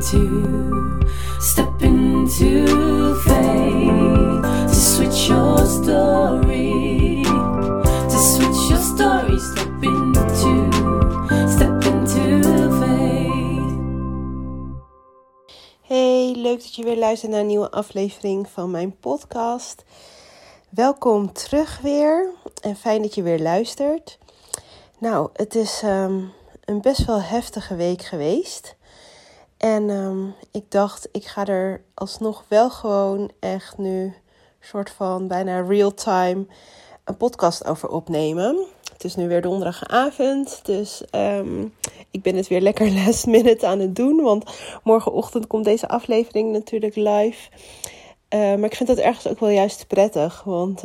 into, step into faith to switch your story, to switch your story, step into, step into faith. Hey, leuk dat je weer luistert naar een nieuwe aflevering van mijn podcast. Welkom terug weer en fijn dat je weer luistert. Nou, het is ehm, een best wel heftige week geweest. En ehm, ik dacht, ik ga er alsnog wel gewoon echt nu, soort van bijna real-time, een podcast over opnemen. Het is nu weer donderdagavond, dus ehm, ik ben het weer lekker last minute aan het doen. Want morgenochtend komt deze aflevering natuurlijk live. Uh, maar ik vind dat ergens ook wel juist prettig, want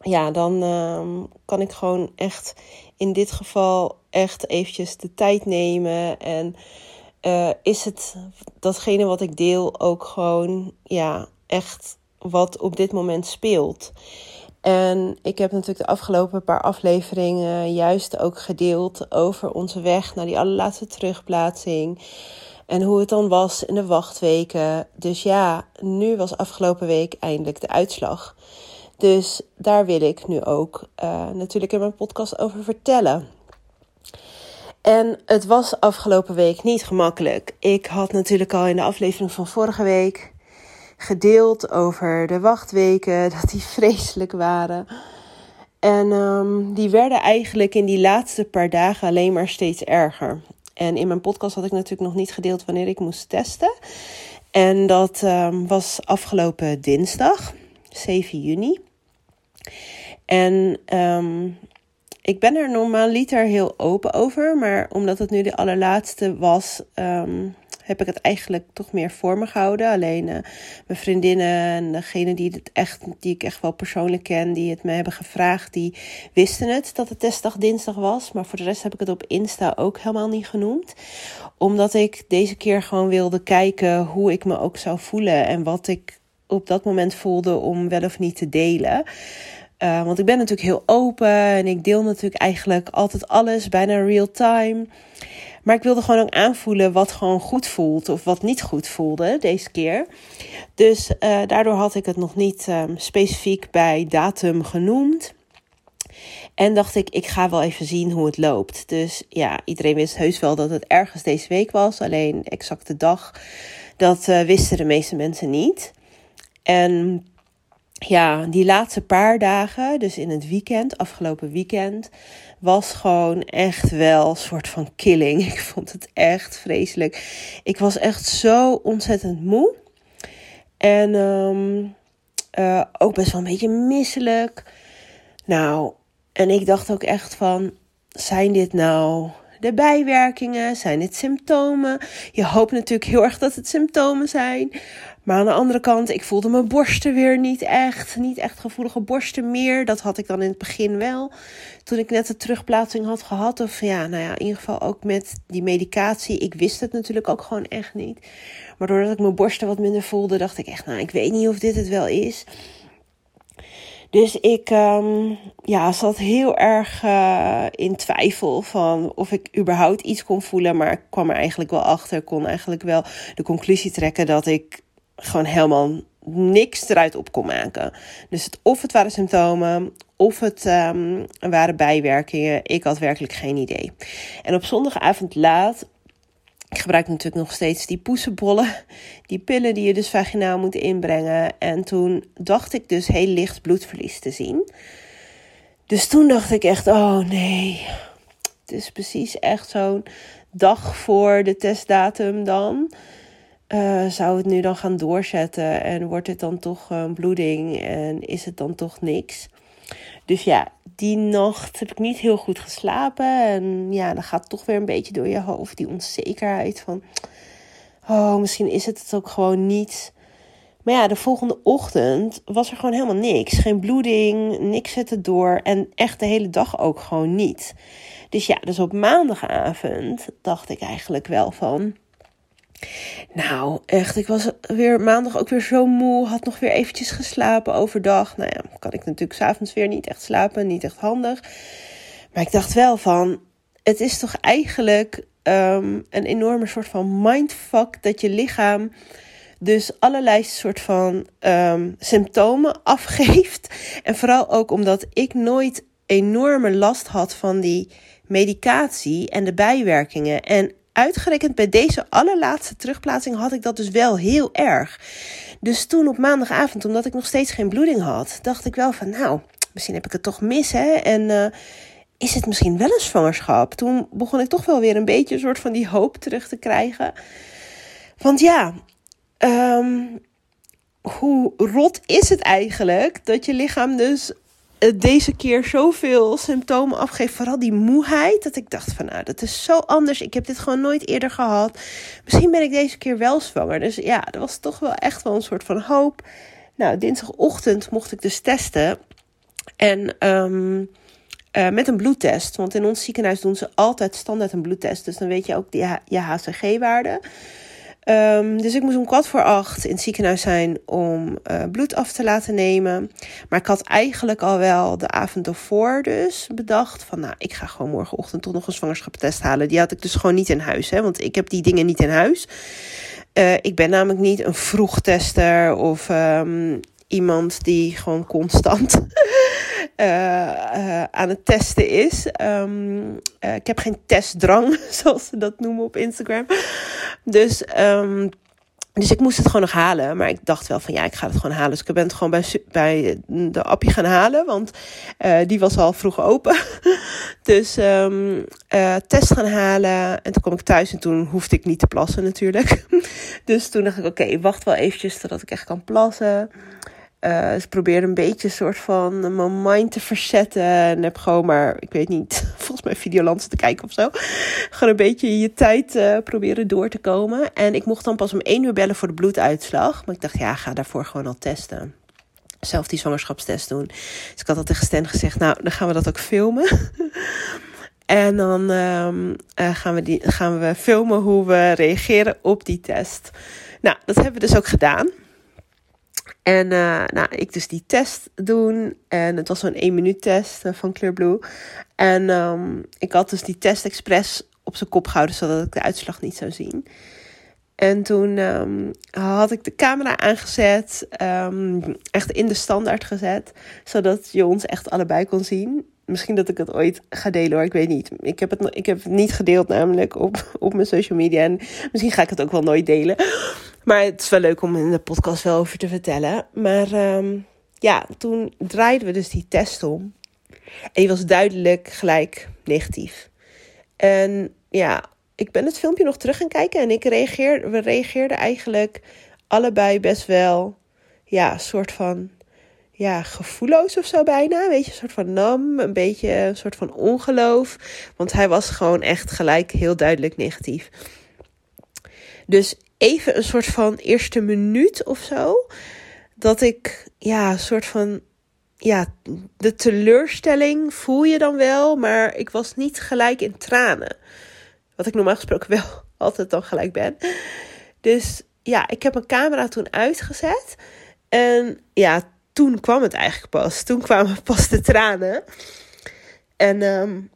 ja, dan kan ik gewoon echt in dit geval echt eventjes de tijd nemen. En uh, is het datgene wat ik deel ook gewoon ja, echt wat op dit moment speelt. En ik heb natuurlijk de afgelopen paar afleveringen juist ook gedeeld over onze weg naar die allerlaatste terugplaatsing. En hoe het dan was in de wachtweken. Dus ja, nu was afgelopen week eindelijk de uitslag. Dus daar wil ik nu ook uh, natuurlijk in mijn podcast over vertellen. En het was afgelopen week niet gemakkelijk. Ik had natuurlijk al in de aflevering van vorige week gedeeld over de wachtweken, dat die vreselijk waren. En um, die werden eigenlijk in die laatste paar dagen alleen maar steeds erger. En in mijn podcast had ik natuurlijk nog niet gedeeld wanneer ik moest testen. En dat um, was afgelopen dinsdag, 7 juni. En um, ik ben er normaliter heel open over, maar omdat het nu de allerlaatste was, um, heb ik het eigenlijk toch meer voor me gehouden. Alleen uh, mijn vriendinnen en degene die, het echt, die ik echt wel persoonlijk ken, die het me hebben gevraagd, die wisten het dat de testdag dinsdag was. Maar voor de rest heb ik het op Insta ook helemaal niet genoemd. Omdat ik deze keer gewoon wilde kijken hoe ik me ook zou voelen en wat ik op dat moment voelde om wel of niet te delen. Uh, want ik ben natuurlijk heel open en ik deel natuurlijk eigenlijk altijd alles, bijna real time. Maar ik wilde gewoon ook aanvoelen wat gewoon goed voelt of wat niet goed voelde deze keer. Dus uh, daardoor had ik het nog niet um, specifiek bij datum genoemd. En dacht ik, ik ga wel even zien hoe het loopt. Dus ja, iedereen wist heus wel dat het ergens deze week was. Alleen exacte dag, dat uh, wisten de meeste mensen niet. En ja, die laatste paar dagen, dus in het weekend, afgelopen weekend, was gewoon echt wel een soort van killing. Ik vond het echt vreselijk. Ik was echt zo ontzettend moe. En um, uh, ook best wel een beetje misselijk. Nou, en ik dacht ook echt van, zijn dit nou de bijwerkingen? Zijn dit symptomen? Je hoopt natuurlijk heel erg dat het symptomen zijn. Maar aan de andere kant, ik voelde mijn borsten weer niet echt. Niet echt gevoelige borsten meer. Dat had ik dan in het begin wel. Toen ik net de terugplaatsing had gehad. Of ja, nou ja, in ieder geval ook met die medicatie. Ik wist het natuurlijk ook gewoon echt niet. Maar doordat ik mijn borsten wat minder voelde, dacht ik echt, nou, ik weet niet of dit het wel is. Dus ik um, ja, zat heel erg uh, in twijfel van of ik überhaupt iets kon voelen. Maar ik kwam er eigenlijk wel achter. Kon eigenlijk wel de conclusie trekken dat ik gewoon helemaal niks eruit op kon maken. Dus of het waren symptomen, of het um, waren bijwerkingen. Ik had werkelijk geen idee. En op zondagavond laat ik gebruik natuurlijk nog steeds die poesenbollen. Die pillen die je dus vaginaal moet inbrengen. En toen dacht ik dus heel licht bloedverlies te zien. Dus toen dacht ik echt, oh nee. Het is precies echt zo'n dag voor de testdatum dan. Uh, zou het nu dan gaan doorzetten en wordt het dan toch een bloeding en is het dan toch niks? Dus ja, die nacht heb ik niet heel goed geslapen. En ja, dan gaat toch weer een beetje door je hoofd die onzekerheid van... Oh, misschien is het het ook gewoon niet. Maar ja, de volgende ochtend was er gewoon helemaal niks. Geen bloeding, niks zette door. En echt de hele dag ook gewoon niet. Dus ja, dus op maandagavond dacht ik eigenlijk wel van... Nou, echt, ik was weer maandag ook weer zo moe. Had nog weer eventjes geslapen overdag. Nou ja, kan ik natuurlijk s'avonds weer niet echt slapen. Niet echt handig. Maar ik dacht wel van, het is toch eigenlijk ehm, een enorme soort van mindfuck dat je lichaam dus allerlei soort van ehm, symptomen afgeeft. En vooral ook omdat ik nooit enorme last had van die medicatie en de bijwerkingen. En uitgerekend bij deze allerlaatste terugplaatsing had ik dat dus wel heel erg. Dus toen op maandagavond, omdat ik nog steeds geen bloeding had, dacht ik wel van nou, misschien heb ik het toch mis hè. En eh, is het misschien wel een zwangerschap? Toen begon ik toch wel weer een beetje een soort van die hoop terug te krijgen. Want ja, ehm, hoe rot is het eigenlijk dat je lichaam dus deze keer zoveel symptomen afgeeft. Vooral die moeheid. Dat ik dacht van nou, dat is zo anders. Ik heb dit gewoon nooit eerder gehad. Misschien ben ik deze keer wel zwanger. Dus ja, er was toch wel echt wel een soort van hoop. Nou, dinsdagochtend mocht ik dus testen. En um, uh, met een bloedtest. Want in ons ziekenhuis doen ze altijd standaard een bloedtest. Dus dan weet je ook die, je HCG-waarde. Um, dus ik moest om kwart voor acht in het ziekenhuis zijn om uh, bloed af te laten nemen. Maar ik had eigenlijk al wel de avond ervoor dus bedacht van... nou, ik ga gewoon morgenochtend toch nog een zwangerschapstest halen. Die had ik dus gewoon niet in huis, hè, want ik heb die dingen niet in huis. Uh, ik ben namelijk niet een vroegtester of um, iemand die gewoon constant uh, uh, aan het testen is. Um, uh, ik heb geen testdrang, zoals ze dat noemen op Instagram. Dus, um, dus ik moest het gewoon nog halen. Maar ik dacht wel van ja, ik ga het gewoon halen. Dus ik ben het gewoon bij, bij de appie gaan halen. Want die was al vroeg open. dus um, test gaan halen. En toen kwam ik thuis en toen hoefde ik niet te plassen natuurlijk. dus toen dacht ik oké, wacht wel eventjes totdat ik echt kan plassen. Uh, dus probeer een beetje een soort van mijn mind te verzetten. En heb gewoon maar, ik weet niet, volgens mij Videolands te kijken of zo. Gewoon een beetje je tijd uh, proberen door te komen. En ik mocht dan pas om één uur bellen voor de bloeduitslag. Maar ik dacht, ja, ga daarvoor gewoon al testen. Zelf die zwangerschapstest doen. Dus ik had al tegen Stan gezegd, nou, dan gaan we dat ook filmen. en dan um, uh, gaan, we die, gaan we filmen hoe we reageren op die test. Nou, dat hebben we dus ook gedaan. En uh, nou, ik dus die test doen. En het was zo'n 1 minuut test uh, van Clearblue. En um, ik had dus die test expres op zijn kop gehouden, zodat ik de uitslag niet zou zien. En toen um, had ik de camera aangezet, um, echt in de standaard gezet, zodat je ons echt allebei kon zien. Misschien dat ik het ooit ga delen hoor, ik weet niet. Ik heb het, ik heb het niet gedeeld namelijk op, op mijn social media. En misschien ga ik het ook wel nooit delen. Maar het is wel leuk om in de podcast wel over te vertellen. Maar um, ja, toen draaiden we dus die test om. En die was duidelijk gelijk negatief. En ja, ik ben het filmpje nog terug gaan kijken. En ik reageer, we reageerden eigenlijk allebei best wel, ja, soort van, ja, gevoelloos of zo bijna. Weet je, een soort van nam, een beetje een soort van ongeloof. Want hij was gewoon echt gelijk heel duidelijk negatief. Dus even een soort van eerste minuut of zo. Dat ik, ja, een soort van, ja, de teleurstelling voel je dan wel. Maar ik was niet gelijk in tranen. Wat ik normaal gesproken wel altijd dan gelijk ben. Dus ja, ik heb mijn camera toen uitgezet. En ja, toen kwam het eigenlijk pas. Toen kwamen pas de tranen. En um,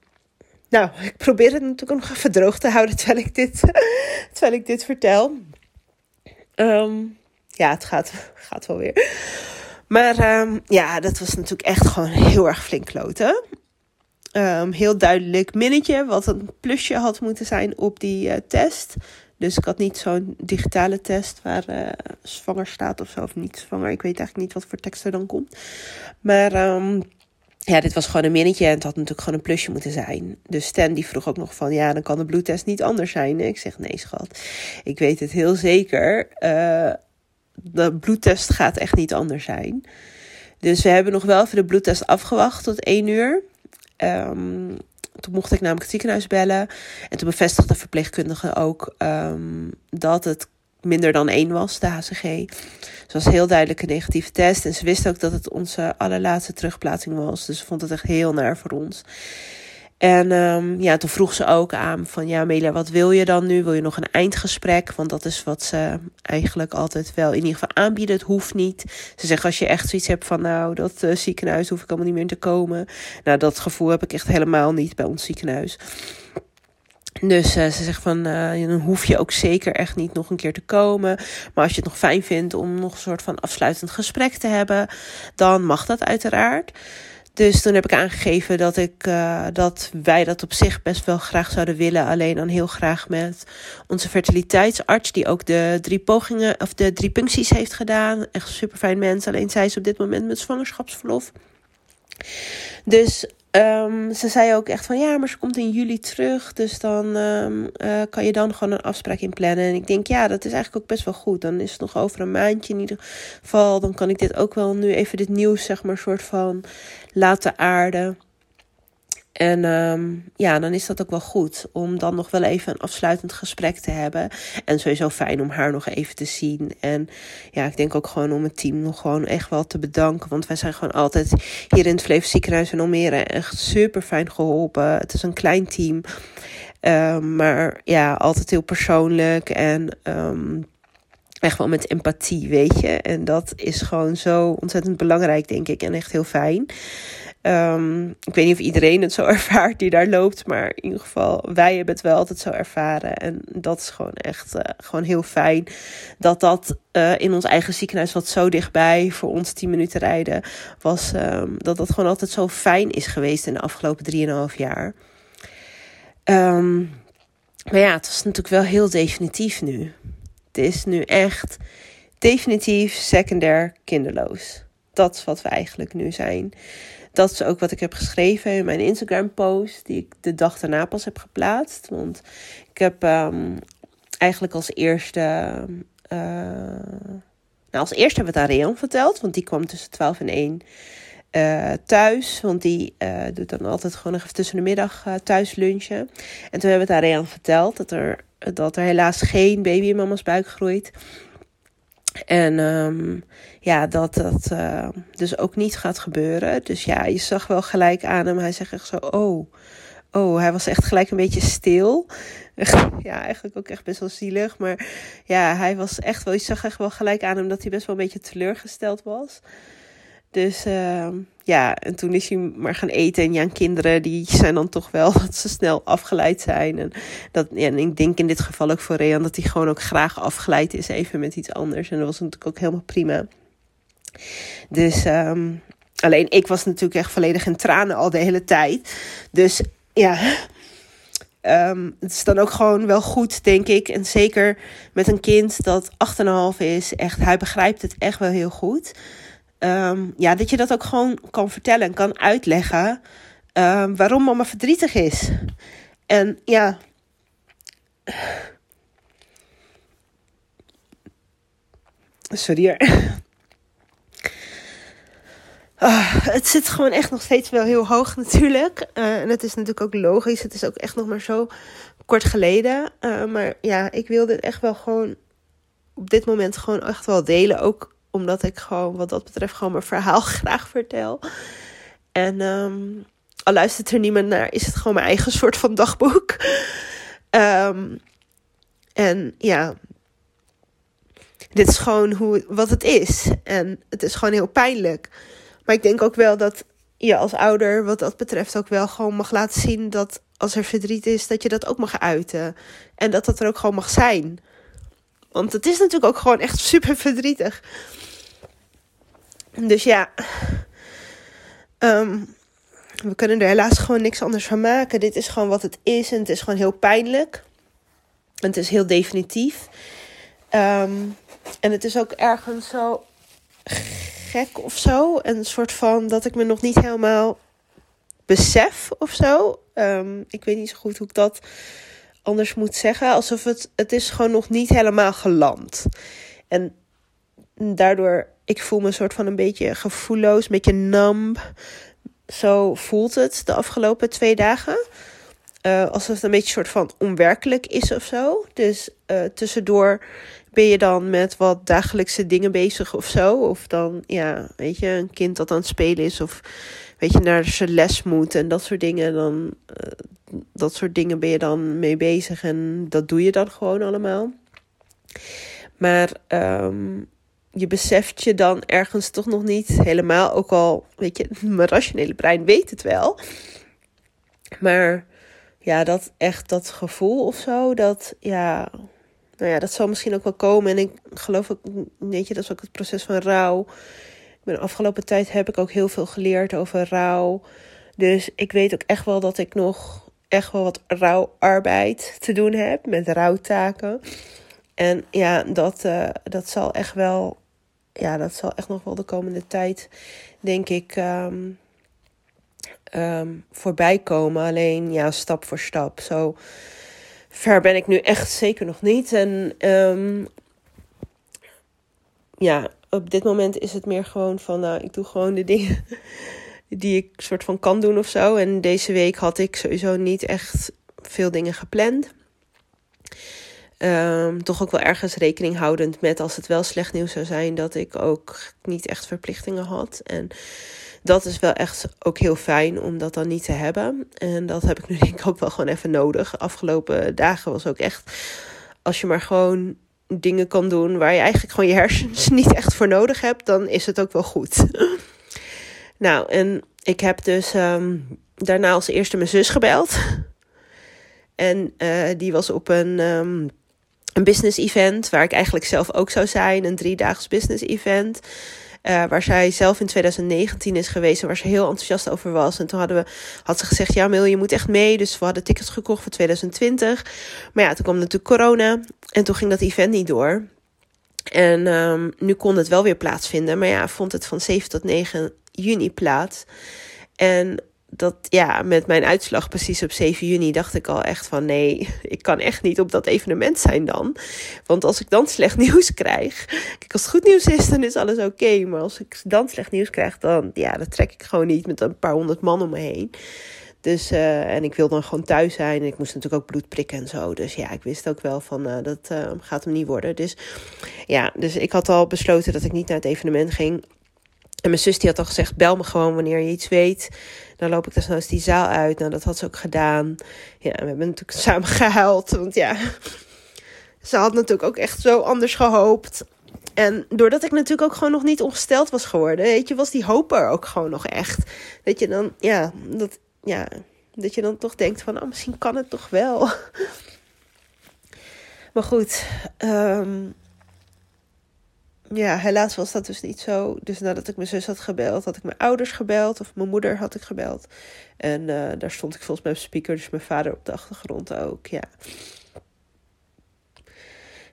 nou, ik probeer het natuurlijk nog even droog te houden terwijl ik dit, terwijl ik dit vertel. Um, ja, het gaat, gaat wel weer. Maar um, ja, dat was natuurlijk echt gewoon heel erg flink kloten. Um, heel duidelijk minnetje, wat een plusje had moeten zijn op die uh, test. Dus ik had niet zo'n digitale test waar uh, zwanger staat of zo, of niet zwanger. Ik weet eigenlijk niet wat voor tekst er dan komt. Maar um, ja, dit was gewoon een minnetje en het had natuurlijk gewoon een plusje moeten zijn. Dus Stan die vroeg ook nog van, ja, dan kan de bloedtest niet anders zijn. Ik zeg, nee schat, ik weet het heel zeker. Uh, de bloedtest gaat echt niet anders zijn. Dus we hebben nog wel even de bloedtest afgewacht tot één uur. Um, toen mocht ik namelijk het ziekenhuis bellen. En toen bevestigde de verpleegkundige ook um, dat het minder dan één was, de HCG. Dus was heel duidelijk een negatieve test. En ze wist ook dat het onze allerlaatste terugplaatsing was. Dus ze vond het echt heel naar voor ons. En um, ja, toen vroeg ze ook aan van ja, Melia, wat wil je dan nu? Wil je nog een eindgesprek? Want dat is wat ze eigenlijk altijd wel in ieder geval aanbieden. Het hoeft niet. Ze zeggen als je echt zoiets hebt van nou, dat uh, ziekenhuis hoef ik allemaal niet meer te komen. Nou, dat gevoel heb ik echt helemaal niet bij ons ziekenhuis. Dus uh, ze zegt van, uh, dan hoef je ook zeker echt niet nog een keer te komen. Maar als je het nog fijn vindt om nog een soort van afsluitend gesprek te hebben, dan mag dat uiteraard. Dus toen heb ik aangegeven dat, ik, uh, dat wij dat op zich best wel graag zouden willen. Alleen dan heel graag met onze fertiliteitsarts, die ook de drie pogingen of de drie puncties heeft gedaan. Echt super fijn mens. Alleen zij is op dit moment met zwangerschapsverlof. Dus um, ze zei ook echt van ja, maar ze komt in juli terug. Dus dan um, uh, kan je dan gewoon een afspraak inplannen. En ik denk ja, dat is eigenlijk ook best wel goed. Dan is het nog over een maandje in ieder geval. Dan kan ik dit ook wel nu even dit nieuws, zeg maar, soort van laten aarden. En um, ja, dan is dat ook wel goed om dan nog wel even een afsluitend gesprek te hebben. En sowieso fijn om haar nog even te zien. En ja, ik denk ook gewoon om het team nog gewoon echt wel te bedanken. Want wij zijn gewoon altijd hier in het Flevo Ziekenhuis in Almere echt super fijn geholpen. Het is een klein team. Um, maar ja, altijd heel persoonlijk en um, echt wel met empathie, weet je. En dat is gewoon zo ontzettend belangrijk, denk ik. En echt heel fijn. Um, ik weet niet of iedereen het zo ervaart die daar loopt, maar in ieder geval, wij hebben het wel altijd zo ervaren. En dat is gewoon echt uh, gewoon heel fijn dat dat uh, in ons eigen ziekenhuis, wat zo dichtbij voor ons 10 minuten rijden was, um, dat dat gewoon altijd zo fijn is geweest in de afgelopen 3,5 jaar. Um, maar ja, het was natuurlijk wel heel definitief nu. Het is nu echt definitief secundair kinderloos. Dat is wat we eigenlijk nu zijn. Dat is ook wat ik heb geschreven in mijn Instagram-post, die ik de dag daarna pas heb geplaatst. Want ik heb um, eigenlijk als eerste. Uh, nou, als eerste hebben we het aan Reon verteld, want die kwam tussen 12 en 1 uh, thuis. Want die uh, doet dan altijd gewoon nog even tussen de middag thuis lunchen. En toen hebben we het aan Reon verteld dat er, dat er helaas geen baby in mama's buik groeit. En um, ja, dat dat uh, dus ook niet gaat gebeuren. Dus ja, je zag wel gelijk aan hem. Hij zegt echt zo, oh, oh, hij was echt gelijk een beetje stil. ja, eigenlijk ook echt best wel zielig. Maar ja, hij was echt wel, je zag echt wel gelijk aan hem dat hij best wel een beetje teleurgesteld was. Dus uh, ja, en toen is hij maar gaan eten. En ja, kinderen die zijn dan toch wel dat ze snel afgeleid zijn. En, dat, ja, en ik denk in dit geval ook voor Rean dat hij gewoon ook graag afgeleid is even met iets anders. En dat was natuurlijk ook helemaal prima. Dus um, alleen ik was natuurlijk echt volledig in tranen al de hele tijd. Dus ja, um, het is dan ook gewoon wel goed, denk ik. En zeker met een kind dat 8,5 is. Echt, hij begrijpt het echt wel heel goed. Um, ja, dat je dat ook gewoon kan vertellen en kan uitleggen um, waarom mama verdrietig is. En ja. Sorry. Uh, het zit gewoon echt nog steeds wel heel hoog natuurlijk. Uh, en het is natuurlijk ook logisch. Het is ook echt nog maar zo kort geleden. Uh, maar ja, ik wilde echt wel gewoon op dit moment gewoon echt wel delen. Ook omdat ik gewoon wat dat betreft gewoon mijn verhaal graag vertel. En um, al luistert er niemand naar, is het gewoon mijn eigen soort van dagboek. Um, en ja, dit is gewoon hoe, wat het is. En het is gewoon heel pijnlijk. Maar ik denk ook wel dat je als ouder wat dat betreft ook wel gewoon mag laten zien dat als er verdriet is, dat je dat ook mag uiten. En dat dat er ook gewoon mag zijn. Want het is natuurlijk ook gewoon echt super verdrietig. Dus ja, um, we kunnen er helaas gewoon niks anders van maken. Dit is gewoon wat het is en het is gewoon heel pijnlijk. En het is heel definitief. Um, en het is ook ergens zo gek of zo. Een soort van dat ik me nog niet helemaal besef of zo. Um, ik weet niet zo goed hoe ik dat anders moet zeggen. Alsof het, het is gewoon nog niet helemaal geland. En daardoor, ik voel me een soort van een beetje gevoelloos, een beetje numb. Zo voelt het de afgelopen twee dagen. Uh, alsof het een beetje soort van onwerkelijk is of zo. Dus uh, tussendoor ben je dan met wat dagelijkse dingen bezig of zo. Of dan, ja, weet je, een kind dat aan het spelen is. Of weet je, naar zijn les moet en dat soort dingen. Dan, uh, dat soort dingen ben je dan mee bezig. En dat doe je dan gewoon allemaal. Maar um, je beseft je dan ergens toch nog niet helemaal. Ook al, weet je, mijn rationele brein weet het wel. Maar ja, dat echt dat gevoel of zo, dat ja, nou ja, dat zal misschien ook wel komen. En ik geloof ook, weet je, dat is ook het proces van rouw. De afgelopen tijd heb ik ook heel veel geleerd over rouw. Dus ik weet ook echt wel dat ik nog echt wel wat rouwarbeid te doen heb met rouwtaken. En ja, dat, uh, dat zal echt wel, ja, dat zal echt nog wel de komende tijd, denk ik, um, voorbij komen. Alleen ja, stap voor stap. Zo ver ben ik nu echt zeker nog niet. En um, ja, op dit moment is het meer gewoon van, nou, ik doe gewoon de dingen die ik soort van kan doen of zo. En deze week had ik sowieso niet echt veel dingen gepland. Um, toch ook wel ergens rekening houdend met als het wel slecht nieuws zou zijn, dat ik ook niet echt verplichtingen had. En dat is wel echt ook heel fijn om dat dan niet te hebben. En dat heb ik nu denk ik ook wel gewoon even nodig. afgelopen dagen was ook echt, als je maar gewoon dingen kan doen waar je eigenlijk gewoon je hersens niet echt voor nodig hebt, dan is het ook wel goed. nou, en ik heb dus um, daarna als eerste mijn zus gebeld. En uh, die was op een, um, een business event, waar ik eigenlijk zelf ook zou zijn. Een driedaags business event. Uh, waar zij zelf in 2019 is geweest en waar ze heel enthousiast over was. En toen hadden we, had ze gezegd, ja Mil, je moet echt mee. Dus we hadden tickets gekocht voor 2020. Maar ja, toen kwam natuurlijk corona en toen ging dat event niet door. En um, nu kon het wel weer plaatsvinden. Maar ja, vond het van 7 tot 9 juni plaats. En dat ja, met mijn uitslag precies op 7 juni dacht ik al echt van nee, ik kan echt niet op dat evenement zijn dan. Want als ik dan slecht nieuws krijg, als het goed nieuws is dan is alles oké. maar als ik dan slecht nieuws krijg dan, ja, dat trek ik gewoon niet met een paar honderd man om me heen. Dus, uh, en ik wil dan gewoon thuis zijn. En ik moest natuurlijk ook bloed prikken en zo. Dus ja, ik wist ook wel van, uh, dat uh, gaat hem niet worden. Dus ja, dus ik had al besloten dat ik niet naar het evenement ging. En mijn zus die had al gezegd, bel me gewoon wanneer je iets weet. Dan loop ik desnoods die zaal uit. Nou, dat had ze ook gedaan. Ja, we hebben natuurlijk samen gehuild. Want ja, ze had natuurlijk ook echt zo anders gehoopt. En doordat ik natuurlijk ook gewoon nog niet ongesteld was geworden, weet je, was die hoop er ook gewoon nog echt. Dat je dan, ja, dat, ja, dat je dan toch denkt van, oh, misschien kan het toch wel. Maar goed, um, ja, helaas was dat dus niet zo. Dus nadat ik mijn zus had gebeld, had ik mijn ouders gebeld. Of mijn moeder had ik gebeld. En uh, daar stond ik volgens mij op speaker. Dus mijn vader op de achtergrond ook, ja.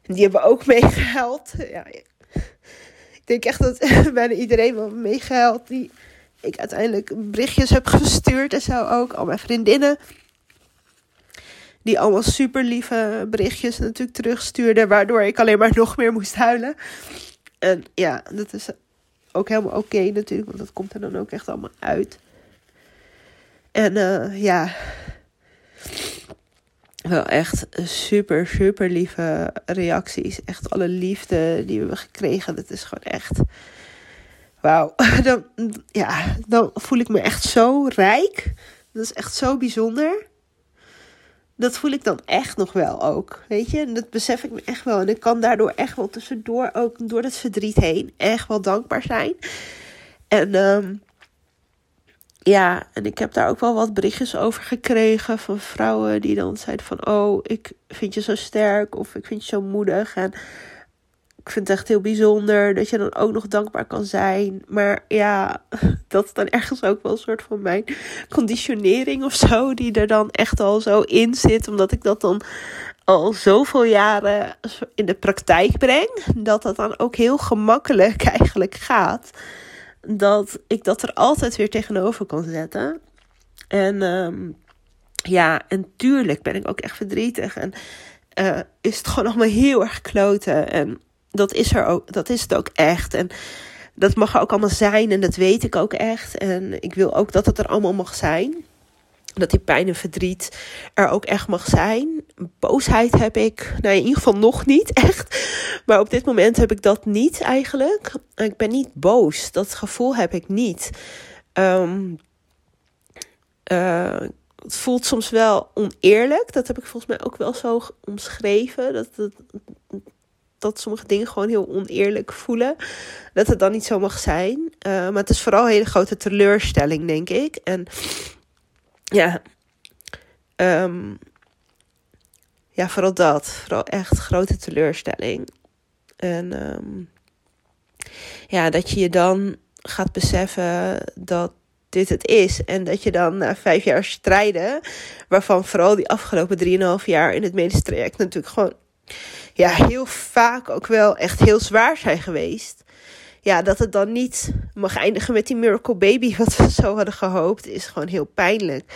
En die hebben ook meegehaald. Ja, ik denk echt dat bijna iedereen wel meegehaald. Die ik uiteindelijk berichtjes heb gestuurd en zo ook. Al mijn vriendinnen. Die allemaal super lieve berichtjes natuurlijk terugstuurden. Waardoor ik alleen maar nog meer moest huilen. En ja, dat is ook helemaal oké natuurlijk, want dat komt er dan ook echt allemaal uit. En uh, ja, wel echt super, super lieve reacties. Echt alle liefde die we hebben gekregen. Dat is gewoon echt. Wauw. Dan, ja, dan voel ik me echt zo rijk. Dat is echt zo bijzonder dat voel ik dan echt nog wel ook. Weet je, en dat besef ik me echt wel. En ik kan daardoor echt wel tussendoor ook door dat verdriet heen echt wel dankbaar zijn. En um, ja, en ik heb daar ook wel wat berichtjes over gekregen van vrouwen die dan zeiden van... Oh, ik vind je zo sterk of ik vind je zo moedig. En ik vind het echt heel bijzonder dat je dan ook nog dankbaar kan zijn. Maar ja, dat is dan ergens ook wel een soort van mijn conditionering of zo. Die er dan echt al zo in zit. Omdat ik dat dan al zoveel jaren in de praktijk breng. Dat dat dan ook heel gemakkelijk eigenlijk gaat. Dat ik dat er altijd weer tegenover kan zetten. En um, ja, en tuurlijk ben ik ook echt verdrietig. En uh, is het gewoon allemaal heel erg kloten. En dat is er ook, dat is het ook echt. En dat mag er ook allemaal zijn en dat weet ik ook echt. En ik wil ook dat het er allemaal mag zijn. Dat die pijn en verdriet er ook echt mag zijn. Boosheid heb ik, nou in ieder geval nog niet echt. Maar op dit moment heb ik dat niet eigenlijk. Ik ben niet boos. Dat gevoel heb ik niet. Um, uh, het voelt soms wel oneerlijk. Dat heb ik volgens mij ook wel zo omschreven. Dat, dat, dat sommige dingen gewoon heel oneerlijk voelen. Dat het dan niet zo mag zijn. Uh, maar het is vooral een hele grote teleurstelling, denk ik. En ja, ehm, ja, vooral dat. Vooral echt grote teleurstelling. En ehm, ja, dat je je dan gaat beseffen dat dit het is. En dat je dan na vijf jaar strijden, waarvan vooral die afgelopen drieënhalf jaar in het medisch traject natuurlijk gewoon ja, heel vaak ook wel echt heel zwaar zijn geweest. Ja, dat het dan niet mag eindigen met die miracle baby, wat we zo hadden gehoopt, is gewoon heel pijnlijk.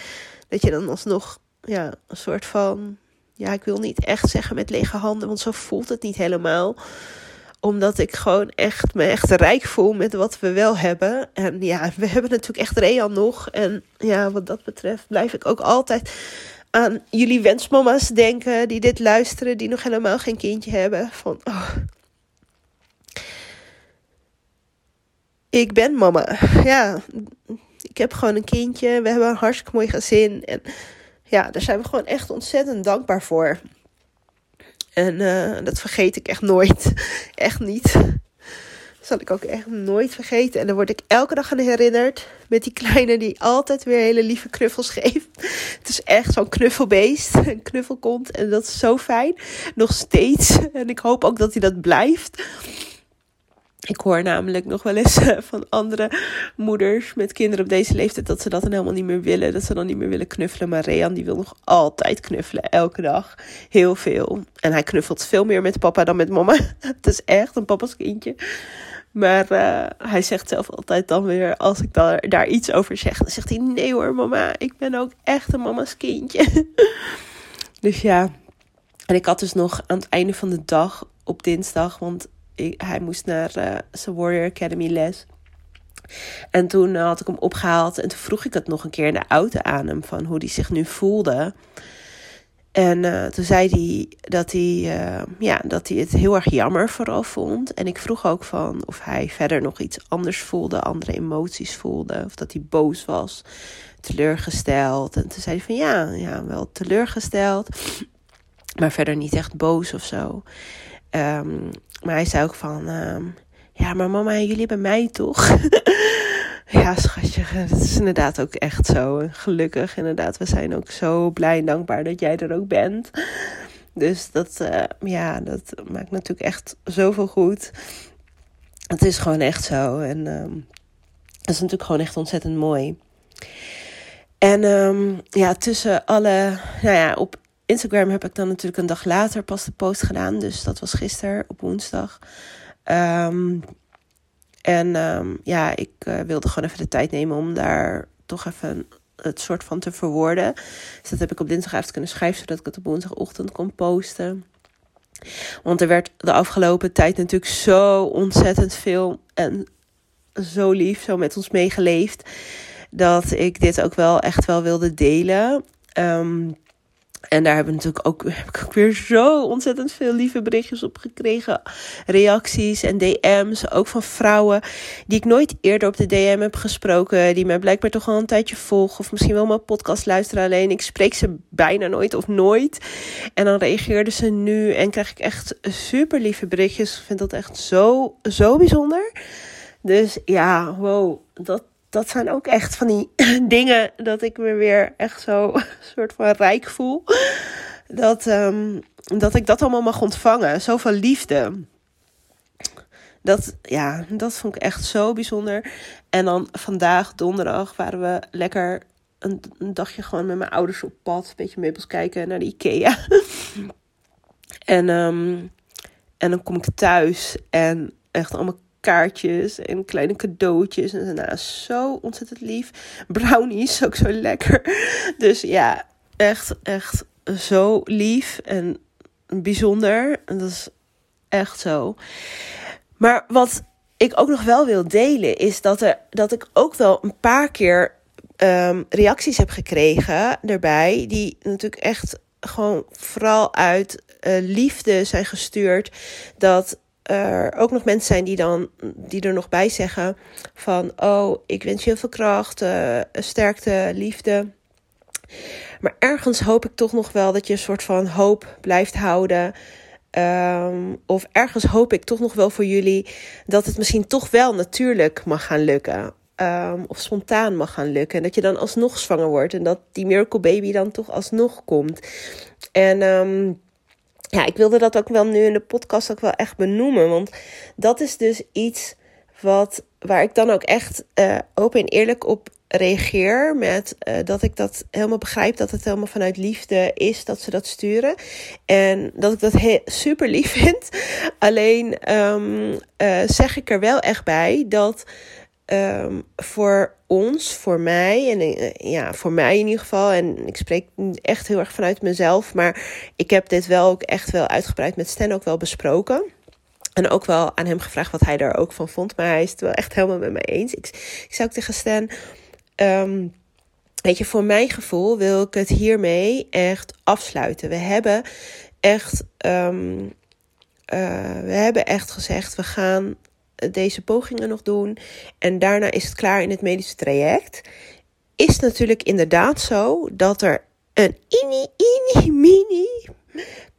Dat je dan alsnog ja, een soort van, ja, ik wil niet echt zeggen met lege handen, want zo voelt het niet helemaal omdat ik gewoon echt me echt rijk voel met wat we wel hebben. En ja, we hebben natuurlijk echt Real nog. En ja, wat dat betreft blijf ik ook altijd aan jullie wensmama's denken. Die dit luisteren, die nog helemaal geen kindje hebben. Van, oh. Ik ben mama. Ja, ik heb gewoon een kindje. We hebben een hartstikke mooi gezin. En ja, daar zijn we gewoon echt ontzettend dankbaar voor. En uh, dat vergeet ik echt nooit. echt niet. Zal ik ook echt nooit vergeten. En dan word ik elke dag aan herinnerd. Met die kleine die altijd weer hele lieve knuffels geeft. Het is echt zo'n knuffelbeest. Een knuffelkont. En dat is zo fijn. Nog steeds. En ik hoop ook dat hij dat blijft. Ik hoor namelijk nog wel eens eh, van andere moeders met kinderen op deze leeftijd dat ze dat dan helemaal niet meer willen. Dat ze dan niet meer willen knuffelen. Maar Rean die wil nog altijd knuffelen, elke dag. Heel veel. En hij knuffelt veel meer met papa dan met mama. Het is echt een papa's kindje. Maar uh, hij zegt zelf altijd dan weer, als ik daar, daar iets over zeg, dan zegt hij: Nee hoor, mama, ik ben ook echt een mama's kindje. dus ja. En ik had dus nog aan het einde van de dag op dinsdag, want hij moest naar uh, zijn Warrior Academy les. En toen had ik hem opgehaald en toen vroeg ik het nog een keer in de auto aan hem van hoe hij zich nu voelde. En uh, toen zei hij dat hij, uh, ja, dat hij het heel erg jammer vooral vond. En ik vroeg ook van of hij verder nog iets anders voelde, andere emoties voelde. Of dat hij boos was, teleurgesteld. En toen zei hij van ja, ja wel teleurgesteld, maar verder niet echt boos of zo. Um, maar hij zei ook van, uh, ja, maar mama jullie bij mij toch? ja, schatje, dat is inderdaad ook echt zo. gelukkig, inderdaad, we zijn ook zo blij en dankbaar dat jij er ook bent. Dus dat, uh, ja, dat maakt natuurlijk echt zoveel goed. Het is gewoon echt zo. En dat is natuurlijk gewoon echt ontzettend mooi. En um, ja, tussen alle, nou ja, op Instagram heb ik dan natuurlijk een dag later pas de post gedaan. Dus dat was gisteren op woensdag. Um, en um, ja, ik uh, wilde gewoon even de tijd nemen om daar toch even het soort van te verwoorden. Dus dat heb ik op dinsdagavond kunnen schrijven, zodat ik het op woensdagochtend kon posten. Want er werd de afgelopen tijd natuurlijk zo ontzettend veel en zo lief, zo met ons meegeleefd. Dat ik dit ook wel echt wel wilde delen. Um, en daar hebben natuurlijk ook, heb ik ook weer zo ontzettend veel lieve berichtjes op gekregen. Reacties en DM's, ook van vrouwen die ik nooit eerder op de DM heb gesproken. Die mij blijkbaar toch al een tijdje volgen. Of misschien wel mijn podcast luisteren. Alleen ik spreek ze bijna nooit of nooit. En dan reageerden ze nu en krijg ik echt super lieve berichtjes. Ik vind dat echt zo, zo bijzonder. Dus ja, wow, dat, dat zijn ook echt van die dingen dat ik me weer echt zo soort van rijk voel. Dat, um, dat ik dat allemaal mag ontvangen. Zoveel liefde. Dat, ja, dat vond ik echt zo bijzonder. En dan vandaag, donderdag, waren we lekker een, dagje gewoon met mijn ouders op pad. Een beetje meubels kijken naar de Ikea. en, um, en dan kom ik thuis en echt allemaal kaartjes en kleine cadeautjes. En daarna zo ontzettend lief. Brownies, ook zo lekker. Dus ja, echt, echt zo lief en bijzonder. En dat is echt zo. Maar wat ik ook nog wel wil delen, is dat, er, dat ik ook wel een paar keer um, reacties heb gekregen erbij. Die natuurlijk echt gewoon vooral uit uh, liefde zijn gestuurd. Dat er ook nog mensen zijn die, dan, die er nog bij zeggen van... oh, ik wens je heel veel kracht, uh, sterkte, liefde. Maar ergens hoop ik toch nog wel dat je een soort van hoop blijft houden... Um, of ergens hoop ik toch nog wel voor jullie dat het misschien toch wel natuurlijk mag gaan lukken. ehm, of spontaan mag gaan lukken. En dat je dan alsnog zwanger wordt en dat die miracle baby dan toch alsnog komt. En ehm, ja, ik wilde dat ook wel nu in de podcast ook wel echt benoemen. Want dat is dus iets wat, waar ik dan ook echt uh, open en eerlijk op reageer. Met uh, dat ik dat helemaal begrijp. Dat het helemaal vanuit liefde is dat ze dat sturen. En dat ik dat super lief vind. Alleen um, uh, zeg ik er wel echt bij dat. Um, voor ons, voor mij en uh, ja, voor mij in ieder geval. En ik spreek echt heel erg vanuit mezelf. Maar ik heb dit wel ook echt wel uitgebreid met Stan ook wel besproken. En ook wel aan hem gevraagd wat hij daar ook van vond. Maar hij is het wel echt helemaal met mij eens. Ik, zou ook tegen Stan. Um, weet je, voor mijn gevoel wil ik het hiermee echt afsluiten. We hebben echt. Um, uh, we hebben echt gezegd, we gaan deze pogingen nog doen. En daarna is het klaar in het medische traject. Is natuurlijk inderdaad zo dat er een ini, ini, mini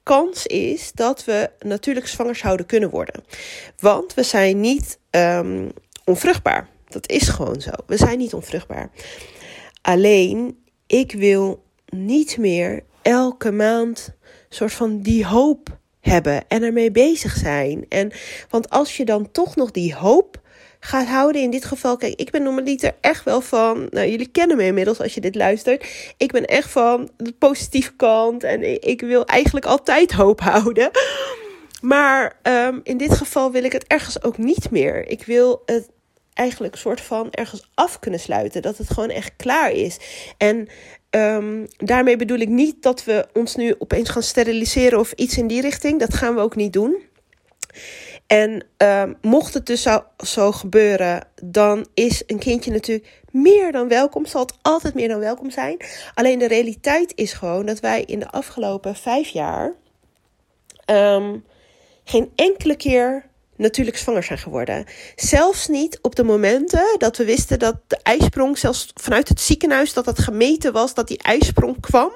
kans is dat we natuurlijk zwanger zouden kunnen worden. Want we zijn niet um, onvruchtbaar. Dat is gewoon zo. We zijn niet onvruchtbaar. Alleen, ik wil niet meer elke maand soort van die hoop hebben en ermee bezig zijn. En, want als je dan toch nog die hoop gaat houden. In dit geval, kijk, ik ben normaliter echt wel van. Nou, jullie kennen me inmiddels als je dit luistert. Ik ben echt van de positieve kant. En ik wil eigenlijk altijd hoop houden. Maar um, in dit geval wil ik het ergens ook niet meer. Ik wil het eigenlijk soort van ergens af kunnen sluiten. Dat het gewoon echt klaar is. En um, daarmee bedoel ik niet dat we ons nu opeens gaan steriliseren of iets in die richting. Dat gaan we ook niet doen. En um, mocht het dus zo, gebeuren, dan is een kindje natuurlijk meer dan welkom. Zal het altijd meer dan welkom zijn. Alleen de realiteit is gewoon dat wij in de afgelopen vijf jaar um, geen enkele keer natuurlijk zwanger zijn geworden. Zelfs niet op de momenten dat we wisten dat de ijsprong, zelfs vanuit het ziekenhuis, dat het gemeten was dat die ijsprong kwam.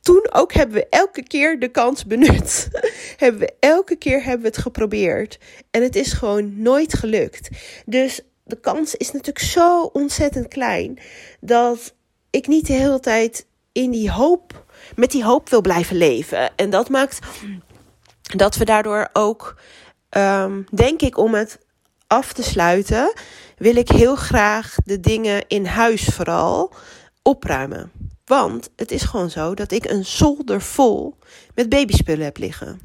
Toen ook hebben we elke keer de kans benut. hebben we elke keer hebben we het geprobeerd. En het is gewoon nooit gelukt. Dus de kans is natuurlijk zo ontzettend klein dat ik niet de hele tijd in die hoop, met die hoop wil blijven leven. En dat maakt dat we daardoor ook um, denk ik om het af te sluiten, wil ik heel graag de dingen in huis vooral opruimen. Want het is gewoon zo dat ik een zolder vol met babyspullen heb liggen.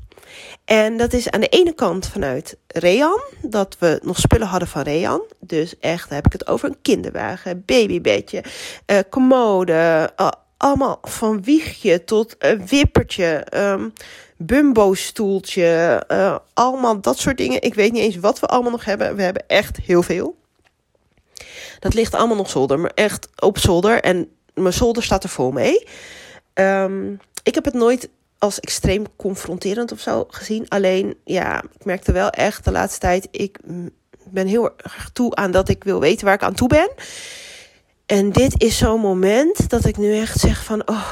En dat is aan de ene kant vanuit Rean, dat we nog spullen hadden van Rean. Dus echt, heb ik het over een kinderwagen, babybedje, uh, commode, uh, allemaal van wiegje tot een wippertje, um, bumbo-stoeltje, uh, allemaal dat soort dingen. Ik weet niet eens wat we allemaal nog hebben. We hebben echt heel veel. Dat ligt allemaal nog zolder, maar echt op zolder. En mijn zolder staat er vol mee. Um, ik heb het nooit als extreem confronterend of zo gezien. Alleen, ja, ik merkte wel echt de laatste tijd... ik ben heel erg toe aan dat ik wil weten waar ik aan toe ben. En dit is zo'n moment dat ik nu echt zeg van... oh,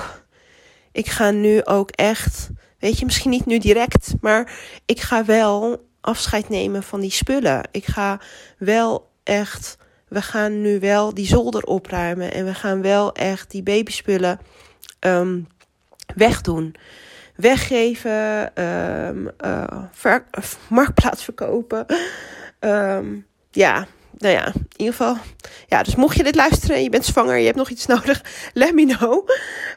ik ga nu ook echt Weet je, misschien niet nu direct, maar ik ga wel afscheid nemen van die spullen. Ik ga wel echt, we gaan nu wel die zolder opruimen en we gaan wel echt die babyspullen um, wegdoen. Weggeven, uh, ver, marktplaats verkopen. Um, ja, nou ja, in ieder geval. Ja, dus mocht je dit luisteren en je bent zwanger, je hebt nog iets nodig, let me know.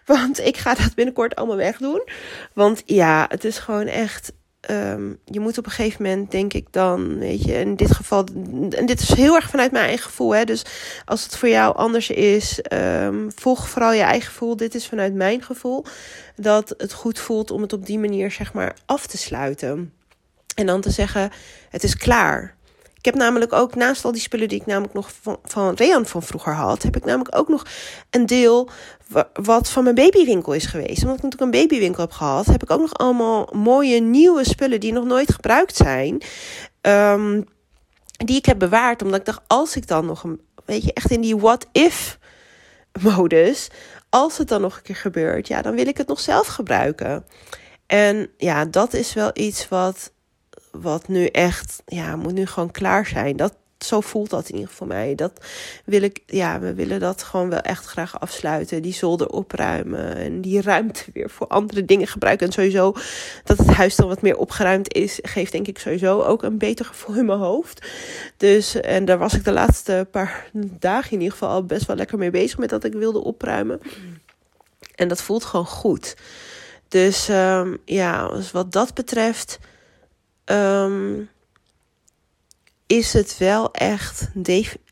Want ik ga dat binnenkort allemaal wegdoen. Want ja, het is gewoon echt. Um, je moet op een gegeven moment, denk ik dan, weet je, in dit geval, en dit is heel erg vanuit mijn eigen gevoel, hè. Dus als het voor jou anders is, um, volg vooral je eigen gevoel. Dit is vanuit mijn gevoel, dat het goed voelt om het op die manier, zeg maar, af te sluiten. En dan te zeggen, het is klaar. Ik heb namelijk ook naast al die spullen die ik namelijk nog van, van Rean van vroeger had, heb ik namelijk ook nog een deel wat van mijn babywinkel is geweest. Omdat ik natuurlijk een babywinkel heb gehad, heb ik ook nog allemaal mooie nieuwe spullen die nog nooit gebruikt zijn. Um, die ik heb bewaard, omdat ik dacht, als ik dan nog een, weet je, echt in die what if modus, als het dan nog een keer gebeurt, ja, dan wil ik het nog zelf gebruiken. En ja, dat is wel iets wat wat nu echt, ja, moet nu gewoon klaar zijn. Dat zo voelt dat in ieder geval mij. Dat wil ik, ja, we willen dat gewoon wel echt graag afsluiten. Die zolder opruimen en die ruimte weer voor andere dingen gebruiken. En sowieso dat het huis dan wat meer opgeruimd is, geeft denk ik sowieso ook een beter gevoel in mijn hoofd. Dus, en daar was ik de laatste paar dagen in ieder geval al best wel lekker mee bezig met dat ik wilde opruimen. En dat voelt gewoon goed. Dus um, ja, dus wat dat betreft. Um, is het wel echt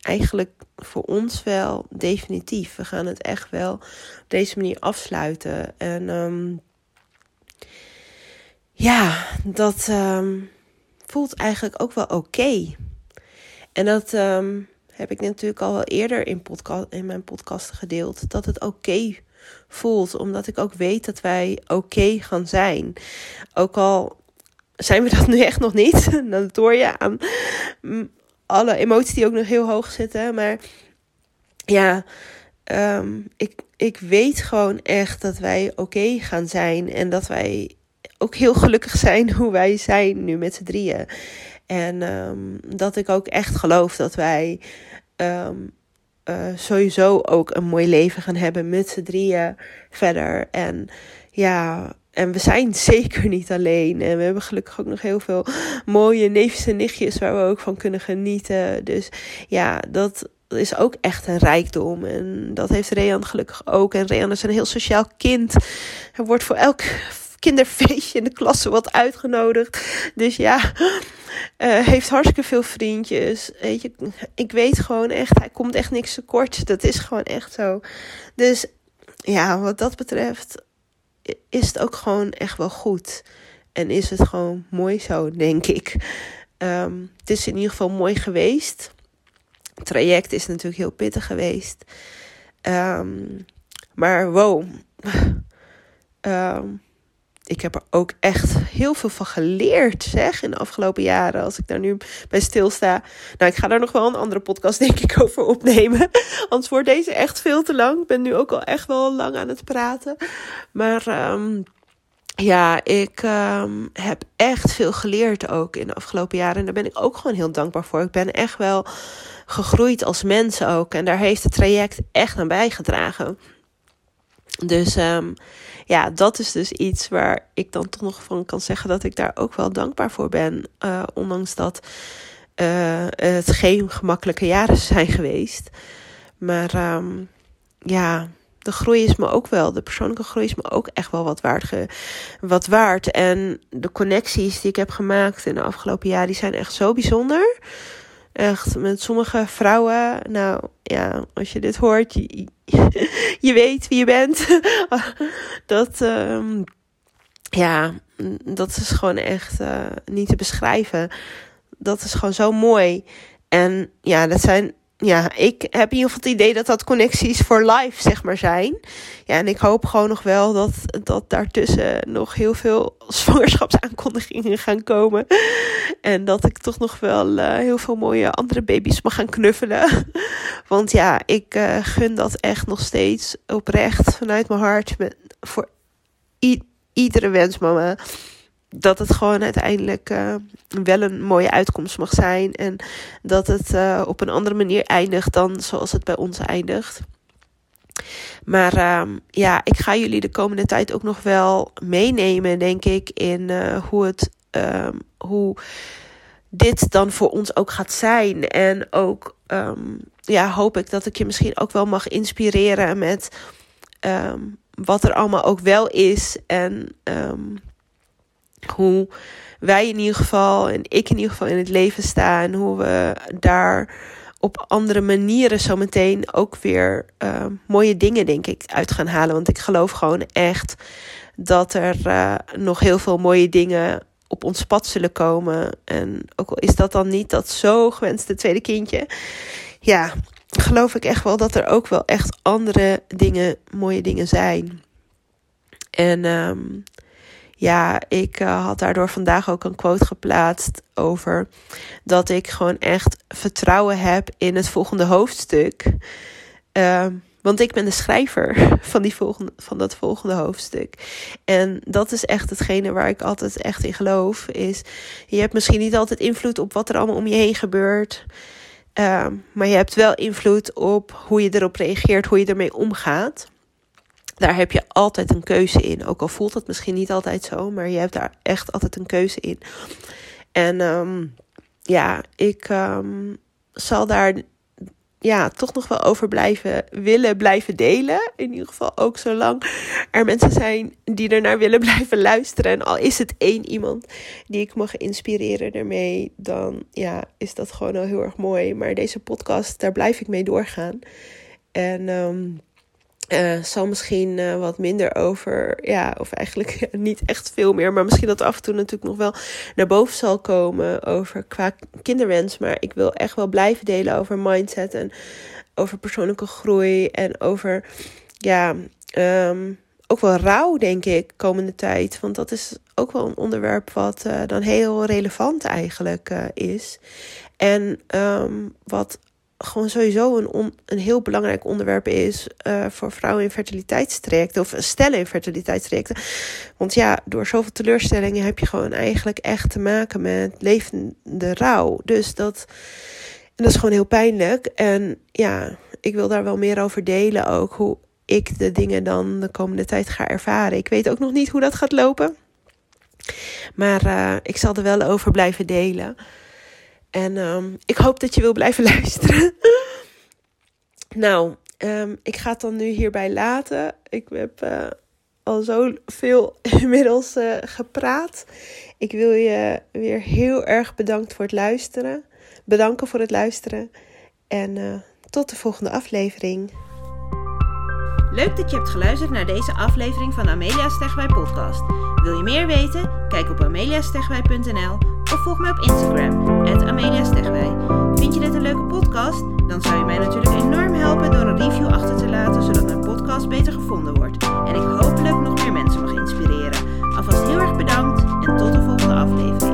eigenlijk voor ons wel definitief. We gaan het echt wel op deze manier afsluiten. En um, ja, dat um, voelt eigenlijk ook wel oké. En dat heb ik natuurlijk al wel eerder in, podcast, in mijn podcast gedeeld. Dat het oké voelt. Omdat ik ook weet dat wij oké gaan zijn. Ook al zijn we dat nu echt nog niet. Dat hoor je aan alle emoties die ook nog heel hoog zitten. Maar ja, um, ik, ik weet gewoon echt dat wij oké gaan zijn. En dat wij ook heel gelukkig zijn hoe wij zijn nu met z'n drieën. En um, dat ik ook echt geloof dat wij um, uh, sowieso ook een mooi leven gaan hebben met z'n drieën verder. En ja, en we zijn zeker niet alleen. En we hebben gelukkig ook nog heel veel mooie neefjes en nichtjes waar we ook van kunnen genieten. Dus ja, dat is ook echt een rijkdom. En dat heeft Rean gelukkig ook. En Rean is een heel sociaal kind. Hij wordt voor elk kinderfeestje in de klasse wat uitgenodigd. Dus ja, uh, heeft hartstikke veel vriendjes. Weet ik weet gewoon echt, hij komt echt niks tekort. Dat is gewoon echt zo. Dus ja, wat dat betreft is het ook gewoon echt wel goed. En is het gewoon mooi zo, denk ik. Um, het is in ieder geval mooi geweest. Het traject is natuurlijk heel pittig geweest. Um, maar wow. Um, ik heb er ook echt heel veel van geleerd, zeg, in de afgelopen jaren. Als ik daar nu bij stilsta. Nou, ik ga daar nog wel een andere podcast, denk ik, over opnemen. Anders wordt deze echt veel te lang. Ik ben nu ook al echt wel lang aan het praten. Maar um, ja, ik um, heb echt veel geleerd ook in de afgelopen jaren. En daar ben ik ook gewoon heel dankbaar voor. Ik ben echt wel gegroeid als mens ook. En daar heeft het traject echt aan bijgedragen. Dus um, ja, dat is dus iets waar ik dan toch nog van kan zeggen dat ik daar ook wel dankbaar voor ben. Uh, ondanks dat uh, het geen gemakkelijke jaren zijn geweest. Maar um, ja, de groei is me ook wel, de persoonlijke groei is me ook echt wel wat waard. Ge, wat waard. En de connecties die ik heb gemaakt in de afgelopen jaren, die zijn echt zo bijzonder. Echt, met sommige vrouwen, nou ja, als je dit hoort, je, je weet wie je bent. dat, um, ja, dat is gewoon echt uh, niet te beschrijven. Dat is gewoon zo mooi. En ja, dat zijn ja, ik heb in ieder geval het idee dat dat connecties voor life, zeg maar, zijn. Ja, en ik hoop gewoon nog wel dat, dat daartussen nog heel veel zwangerschapsaankondigingen gaan komen. En dat ik toch nog wel uh, heel veel mooie andere baby's mag gaan knuffelen. Want ja, ik uh, gun dat echt nog steeds oprecht vanuit mijn hart. Met, voor iedere wensmama dat het gewoon uiteindelijk uh, wel een mooie uitkomst mag zijn. En dat het uh, op een andere manier eindigt dan zoals het bij ons eindigt. Maar uh, ja, ik ga jullie de komende tijd ook nog wel meenemen, denk ik, in uh, hoe het. Um, hoe dit dan voor ons ook gaat zijn. En ook um, ja, hoop ik dat ik je misschien ook wel mag inspireren met um, wat er allemaal ook wel is. En hoe wij in ieder geval en ik in ieder geval in het leven sta en hoe we daar op andere manieren zometeen ook weer uh, mooie dingen, denk ik, uit gaan halen. Want ik geloof gewoon echt dat er uh, nog heel veel mooie dingen op ons pad zullen komen. En ook al is dat dan niet dat zo gewenste tweede kindje, ja, geloof ik echt wel dat er ook wel echt andere dingen, mooie dingen zijn. En um, ja, ik uh, had daardoor vandaag ook een quote geplaatst over dat ik gewoon echt vertrouwen heb in het volgende hoofdstuk. Uh, want ik ben de schrijver van, die volgende, van dat volgende hoofdstuk. En dat is echt hetgene waar ik altijd echt in geloof. Is, je hebt misschien niet altijd invloed op wat er allemaal om je heen gebeurt. Ehm, maar je hebt wel invloed op hoe je erop reageert, hoe je ermee omgaat. Daar heb je altijd een keuze in. Ook al voelt het misschien niet altijd zo, maar je hebt daar echt altijd een keuze in. En ehm, ja, ik um, zal daar ja, toch nog wel over blijven willen blijven delen. In ieder geval ook zolang er mensen zijn die ernaar willen blijven luisteren. En al is het één iemand die ik mag inspireren ermee, dan ja, is dat gewoon al heel erg mooi. Maar deze podcast, daar blijf ik mee doorgaan. En um, uh, zal misschien uh, wat minder over, ja, of eigenlijk niet echt veel meer, maar misschien dat af en toe natuurlijk nog wel naar boven zal komen over qua kinderwens. Maar ik wil echt wel blijven delen over mindset en over persoonlijke groei en over, ja, um, ook wel rouw, denk ik, komende tijd. Want dat is ook wel een onderwerp wat uh, dan heel relevant eigenlijk is. En um, wat gewoon sowieso een, een heel belangrijk onderwerp is uh, voor vrouwen in fertiliteitstrajecten of stellen in fertiliteitstrajecten. Want ja, door zoveel teleurstellingen heb je gewoon eigenlijk echt te maken met levende rouw. Dus dat, en dat is gewoon heel pijnlijk. En ja, ik wil daar wel meer over delen ook. Hoe ik de dingen dan de komende tijd ga ervaren. Ik weet ook nog niet hoe dat gaat lopen. Maar uh, ik zal er wel over blijven delen. En um, ik hoop dat je wil blijven luisteren. nou, um, ik ga het dan nu hierbij laten. Ik heb uh, al zo veel inmiddels uh, gepraat. Ik wil je weer heel erg bedankt voor het luisteren. Bedanken voor het luisteren. En uh, tot de volgende aflevering. Leuk dat je hebt geluisterd naar deze aflevering van Amelia Stegwij podcast. Wil je meer weten? Kijk op ameliastegwij.nl of volg mij op Instagram, Stegwij. Vind je dit een leuke podcast? Dan zou je mij natuurlijk enorm helpen door een review achter te laten, zodat mijn podcast beter gevonden wordt. En ik hopelijk nog meer mensen mag inspireren. Alvast heel erg bedankt en tot de volgende aflevering.